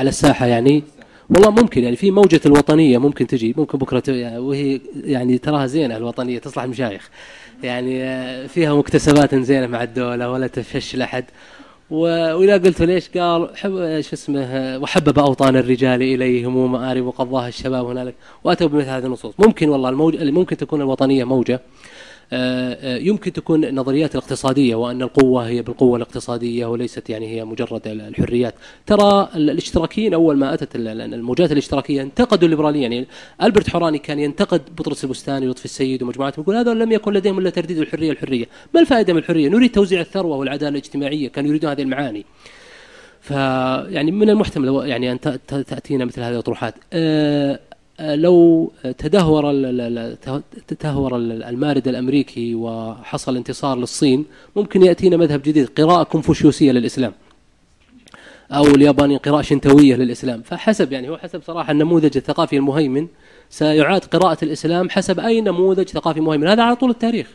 على الساحة يعني والله ممكن يعني في موجة الوطنية ممكن تجي ممكن بكرة وهي يعني تراها زينة الوطنية تصلح المشايخ. يعني آه، فيها مكتسبات زينة مع الدولة ولا تفشل أحد وإذا قلت ليش؟ قال حب شو اسمه وحبب أوطان الرجال إليهم ومآرب وقضاها الشباب هنالك. وأتوا بمثل هذه النصوص. ممكن والله الموجة ممكن تكون الوطنية موجة آه، آه، يمكن تكون النظريات الاقتصادية وأن القوة هي بالقوة الاقتصادية وليست يعني هي مجرد الحريات. ترى الاشتراكيين أول ما أتت الموجات الاشتراكية انتقدوا الليبرالية يعني ألبرت حوراني كان ينتقد بطرس البستاني ولطفي السيد ومجموعتهم يقول هذول لم يكن لديهم إلا ترديد الحرية الحرية. ما الفائدة من الحرية؟ نريد توزيع الثروة والعدالة الاجتماعية. كانوا يريدون هذه المعاني. فيعني من المحتمل يعني أن تأتينا مثل هذه الأطروحات. أه لو تدهور تدهور المارد الأمريكي وحصل انتصار للصين ممكن يأتينا مذهب جديد قراءة كونفوشيوسية للإسلام أو الياباني قراءة شنتوية للإسلام. فحسب يعني هو حسب صراحة النموذج الثقافي المهيمن سيعاد قراءة الإسلام حسب أي نموذج ثقافي مهيمن. هذا على طول التاريخ.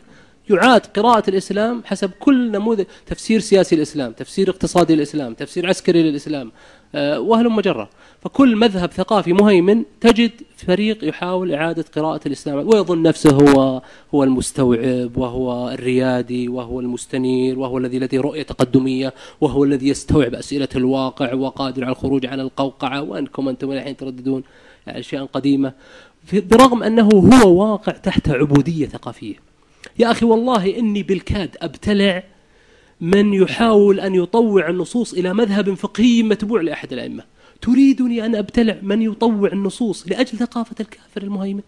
يعاد قراءة الإسلام حسب كل نموذج. تفسير سياسي الإسلام تفسير اقتصادي للإسلام تفسير عسكري للإسلام آه، وهل مجرة. فكل مذهب ثقافي مهيمن تجد فريق يحاول إعادة قراءة الإسلام. ويظن نفسه هو هو المستوعب وهو الريادي وهو المستنير وهو الذي لديه رؤية تقدمية وهو الذي يستوعب أسئلة الواقع وقادر على الخروج عن القوقعة. وأنكم أنتم الحين ترددون أشياء قديمة. برغم أنه هو واقع تحت عبودية ثقافية. يا أخي والله إني بالكاد أبتلع من يحاول أن يطوع النصوص إلى مذهب فقهي متبوع لأحد الأئمة. تريدني أن أبتلع من يطوع النصوص لأجل ثقافة الكافر المهيمن؟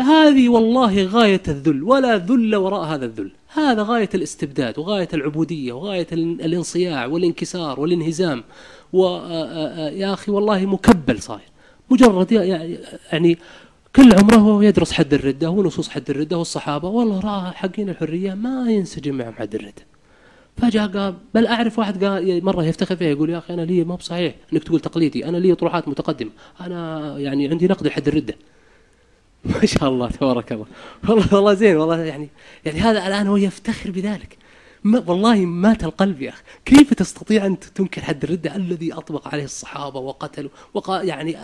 هذه والله غاية الذل ولا ذل وراء هذا الذل. هذا غاية الاستبداد وغاية العبودية وغاية الانصياع والانكسار والانهزام. ويا أخي والله مكبل صاير. مجرد يعني كل عمره يدرس حد الردة ونصوص حد الردة والصحابة والله رأى حقين الحرية ما ينسجم معهم حد الردة. فجاء قال بل أعرف واحد قال مرة يفتخر فيها يقول يا أخي أنا لي ما بصحيح أنك تقول تقليدي أنا لي طروحات متقدمة أنا يعني عندي نقد لحد الردة. ما شاء الله تبارك الله. والله والله زين والله يعني يعني هذا الآن هو يفتخر بذلك. ما والله مات القلب يا أخي. كيف تستطيع أن تنكر حد الردة الذي أطبق عليه الصحابة وقتلوا وقا يعني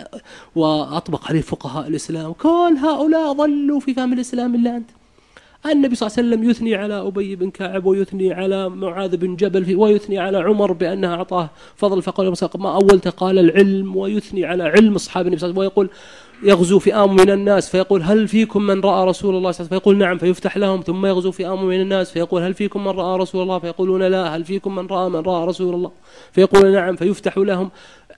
وأطبق عليه فقهاء الإسلام؟ كل هؤلاء ظلوا في فهم الإسلام إلا أنت. النبي صلى الله عليه وسلم يثني على أبي بن كعب ويثني على معاذ بن جبل ويثني على عمر بأنها أعطاه فضل فقال ما أولت قال العلم. ويثني على علم أصحاب النبي صلى الله عليه وسلم ويقول يغزو فئام من الناس. فيقول هل فيكم من رأى رسول الله صلى الله عليه وسلم؟ فيقول نعم. فيفتح لهم ثم يغزو فئام من الناس. فيقول هل فيكم من رأى رسول الله؟ فيقولون لا. هل فيكم من رأى من رأى رسول الله؟ فيقول نعم. فيفتح لهم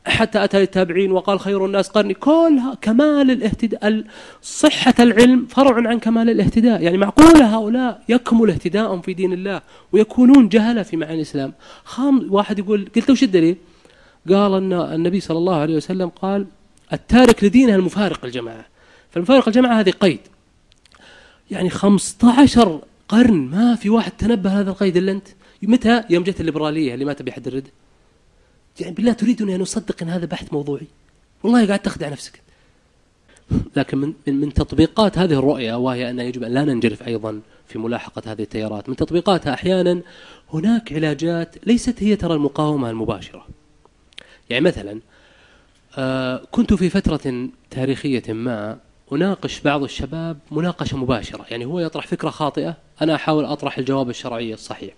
حتى أتى التابعين وقال خير الناس قرني. كلها كمال الاهتداء صحة العلم فرع عن كمال الاهتداء. يعني معقول هؤلاء يكمل اهتداءهم في دين الله ويكونون جهلة في معنى الإسلام؟ خام واحد يقول قلت وش الدليل؟ قال أن النبي صلى الله عليه وسلم قال التارك لدينه المفارق الجماعة. فالمفارق الجماعة هذه قيد. يعني 15 قرن ما في واحد تنبه هذا القيد إلا أنت. متى؟ يوم جت الليبرالية اللي ما تبي حد الرد. يعني بالله تريدني أن أصدق أن هذا بحث موضوعي؟ والله قاعد تخدع نفسك. لكن من, من تطبيقات هذه الرؤية وهي أن يجب أن لا ننجرف أيضا في ملاحقة هذه التيارات. من تطبيقاتها أحيانا هناك علاجات ليست هي ترى المقاومة المباشرة. يعني مثلا آه، كنت في فترة تاريخية ما أناقش بعض الشباب مناقشة مباشرة. يعني هو يطرح فكرة خاطئة أنا أحاول أطرح الجواب الشرعي الصحيح.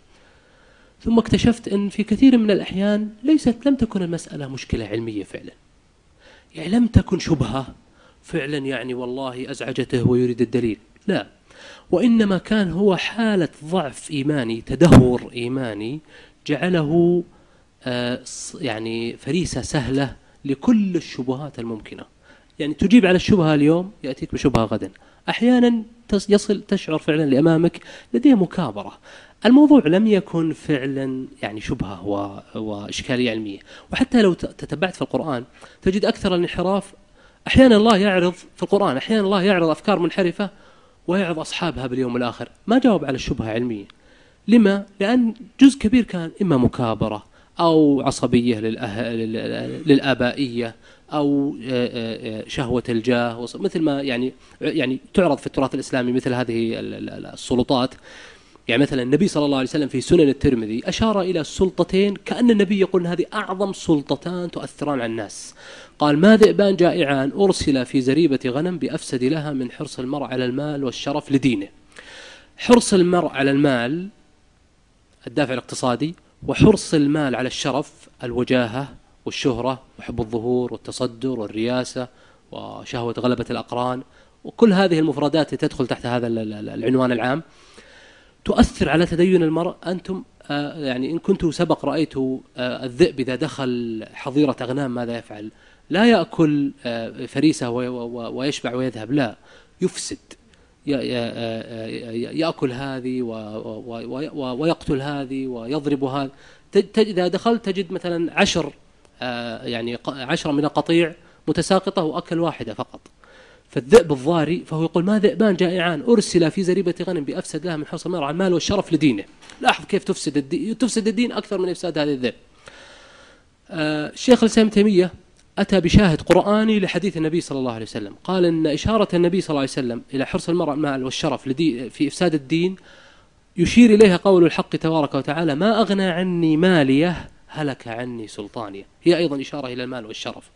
ثم اكتشفت أن في كثير من الأحيان ليست لم تكن المسألة مشكلة علمية فعلا. يعني لم تكن شبهة فعلا يعني والله أزعجته ويريد الدليل. لا. وإنما كان هو حالة ضعف إيماني تدهور إيماني جعله آه، يعني فريسة سهلة لكل الشبهات الممكنة. يعني تجيب على الشبهة اليوم يأتيك بشبهة غدا. أحيانا يصل تشعر فعلا لأمامك لديه مكابرة. الموضوع لم يكن فعلا يعني شبهة وإشكالية علمية. وحتى لو تتبعت في القرآن تجد أكثر الانحراف. أحيانا الله يعرض في القرآن أحيانا الله يعرض أفكار منحرفة ويعرض أصحابها باليوم الآخر. ما جاوب على الشبهة علمية. لما؟ لأن جزء كبير كان إما مكابرة أو عصبية للآبائية أو شهوة الجاه مثل ما يعني يعني تعرض في التراث الإسلامي مثل هذه السلطات. يعني مثلا النبي صلى الله عليه وسلم في سنن الترمذي أشار إلى السلطتين كأن النبي يقول هذه أعظم سلطتان تؤثران على الناس. قال ما ذئبان جائعان أرسل في زريبة غنم بأفسد لها من حرص المرء على المال والشرف لدينه. حرص المرء على المال الدافع الاقتصادي وحرص المال على الشرف الوجاهة والشهرة وحب الظهور والتصدر والرياسة وشهوة غلبة الأقران وكل هذه المفردات تدخل تحت هذا العنوان العام تؤثر على تدين المرء. أنتم آه، يعني إن كنتم سبق رأيتوا آه، الذئب إذا دخل حظيرة أغنام ماذا يفعل؟ لا يأكل آه، فريسة ويشبع ويذهب لا يفسد. يأكل هذه ويقتل هذه ويضرب هذا إذا دخلت تجد مثلا عشر يعني عشرة من القطيع متساقطة وأكل واحدة فقط. فالذئب الضاري فهو يقول ما ذئبان جائعان أرسل في زريبة غنم بأفسد لها من حرص المرء على المال والشرف لدينه. لاحظ كيف تفسد الدين تفسد الدين أكثر من إفساد هذه الذئب. الشيخ الإسلام تيمية أتى بشاهد قرآني لحديث النبي صلى الله عليه وسلم. قال إن إشارة النبي صلى الله عليه وسلم إلى حرص المرء المال والشرف في إفساد الدين يشير إليها قول الحق تبارك وتعالى ما أغنى عني ماليه هلك عني سلطانيه. هي أيضا إشارة إلى المال والشرف.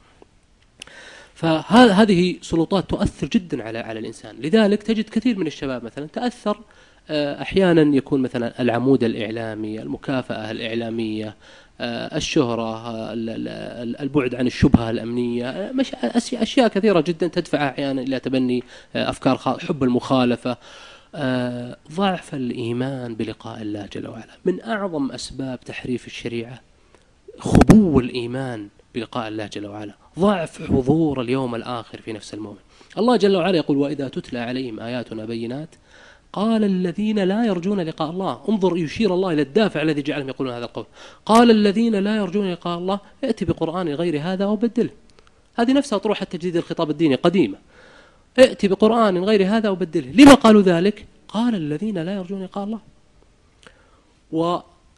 فهذه سلطات تؤثر جدا على على الإنسان. لذلك تجد كثير من الشباب مثلا تأثر آه، أحيانا يكون مثلا العمود الإعلامي المكافأة الإعلامية آه، الشهرة البعد عن الشبهة الأمنية أشياء كثيرة جدا تدفع أحيانا إلى تبني آه، أفكار حب المخالفة. ضعف الإيمان بلقاء الله جل وعلا من أعظم أسباب تحريف الشريعة خبو الإيمان بلقاء الله جل وعلا. ضعف حضور اليوم الآخر في نفس المؤمن. الله جل وعلا يقول وإذا تتلى عليهم آياتنا بينات قال الذين لا يرجون لقاء الله انظر يشير الله إلى الدافع الذي جعلهم يقولون هذا القول. قال الذين لا يرجون لقاء الله ائت بقرآن غير هذا وبدله. هذه نفسها طروح تجديد الخطاب الديني قديمة. ائت بقرآن غير هذا وبدله. لما قالوا ذلك؟ قال الذين لا يرجون لقاء الله.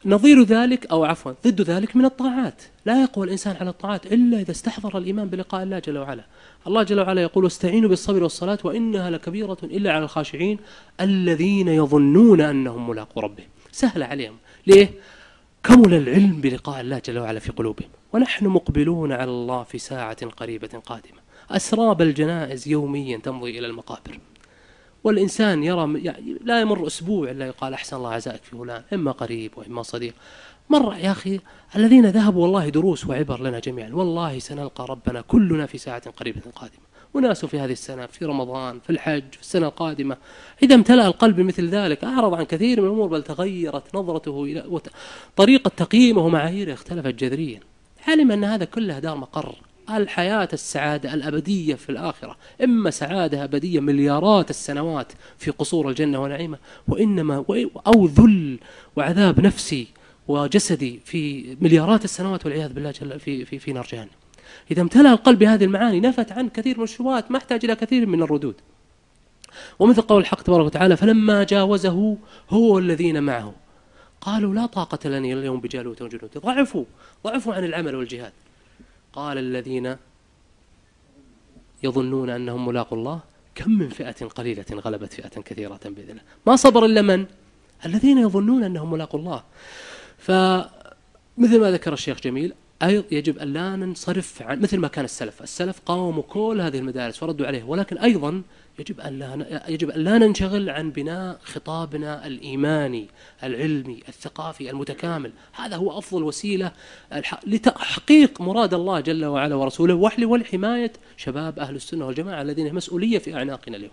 نظير ذلك أو عفوا ضد ذلك من الطاعات. لا يقوى الإنسان على الطاعات إلا إذا استحضر الإيمان بلقاء الله جل وعلا. الله جل وعلا يقول استعينوا بالصبر والصلاة وإنها لكبيرة إلا على الخاشعين الذين يظنون أنهم ملاقوا ربهم. سهل عليهم. ليه؟ كمل العلم بلقاء الله جل وعلا في قلوبهم. ونحن مقبلون على الله في ساعة قريبة قادمة. أسراب الجنائز يوميا تمضي إلى المقابر. والإنسان يرى يعني لا يمر أسبوع إلا يقال أحسن الله عزائك في فلان إما قريب وإما صديق. مر يا أخي الذين ذهبوا والله دروس وعبر لنا جميعا والله سنلقى ربنا كلنا في ساعة قريبة قادمة. وناس في هذه السنة في رمضان في الحج في السنة القادمة. إذا امتلأ القلب بمثل ذلك أعرض عن كثير من الأمور بل تغيرت نظرته إلى طريقة تقييمه ومعاييره اختلفت جذريا. علم أن هذا كله دار مقر. الحياة السعادة الأبدية في الآخرة إما سعادة أبدية مليارات السنوات في قصور الجنة ونعيمة وإنما أو ذل وعذاب نفسي وجسدي في مليارات السنوات والعياذ بالله جل في في في نار جهنم. إذا امتلأ القلب بهذه المعاني نفت عن كثير من الشبهات ما احتاج إلى كثير من الردود. ومثل قول الحق تبارك وتعالى فلما جاوزه هو الذين معه قالوا لا طاقة لنا اليوم بجالوت وجنود ضعفوا ضعفوا عن العمل والجهاد قال الذين يظنون أنهم ملاقوا الله كم من فئة قليلة غلبت فئة كثيرة بإذن الله ما صبر إلا من؟ الذين يظنون أنهم ملاقوا الله. فمثل ما ذكر الشيخ جميل أيضا يجب أن لا ننصرف عن مثل ما كان السلف. السلف قاوموا كل هذه المدارس وردوا عليه ولكن أيضا يجب أن لا يجب أن لا ننشغل عن بناء خطابنا الإيماني العلمي الثقافي المتكامل. هذا هو أفضل وسيلة لتحقيق مراد الله جل وعلا ورسوله وحل ولحماية شباب أهل السنة والجماعة الذين مسؤولية في أعناقنا اليوم.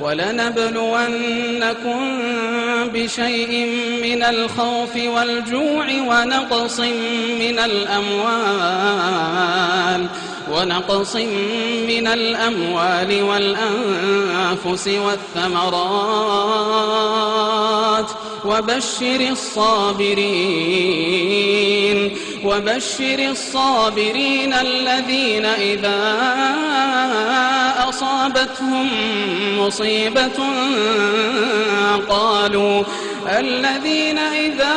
ولنبلونكم بشيء من الخوف والجوع ونقص من الأموال. ونقص من الأموال والأنفس والثمرات. وبشر الصابرين وبشر الصابرين الذين إذا أصابتهم مصيبة قالوا الذين إذا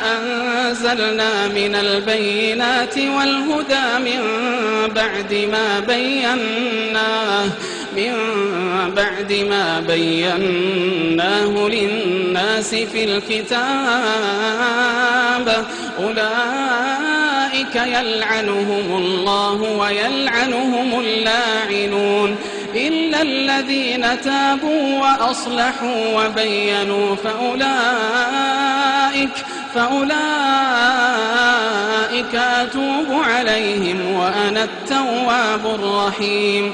أنزلنا من البينات والهدى من بعد ما بيناه من بعد ما بيناه للناس في الكتاب. أولئك يلعنهم الله ويلعنهم اللاعنون. إلا الذين تابوا وأصلحوا وبينوا فأولئك فأولئك أتوب عليهم وأنا التواب الرحيم.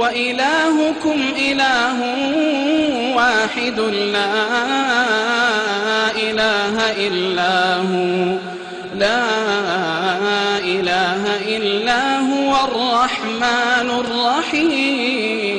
وإلهكم إله واحد لا إله إلا هو. لا إله إلا هو الرحمن الرحيم.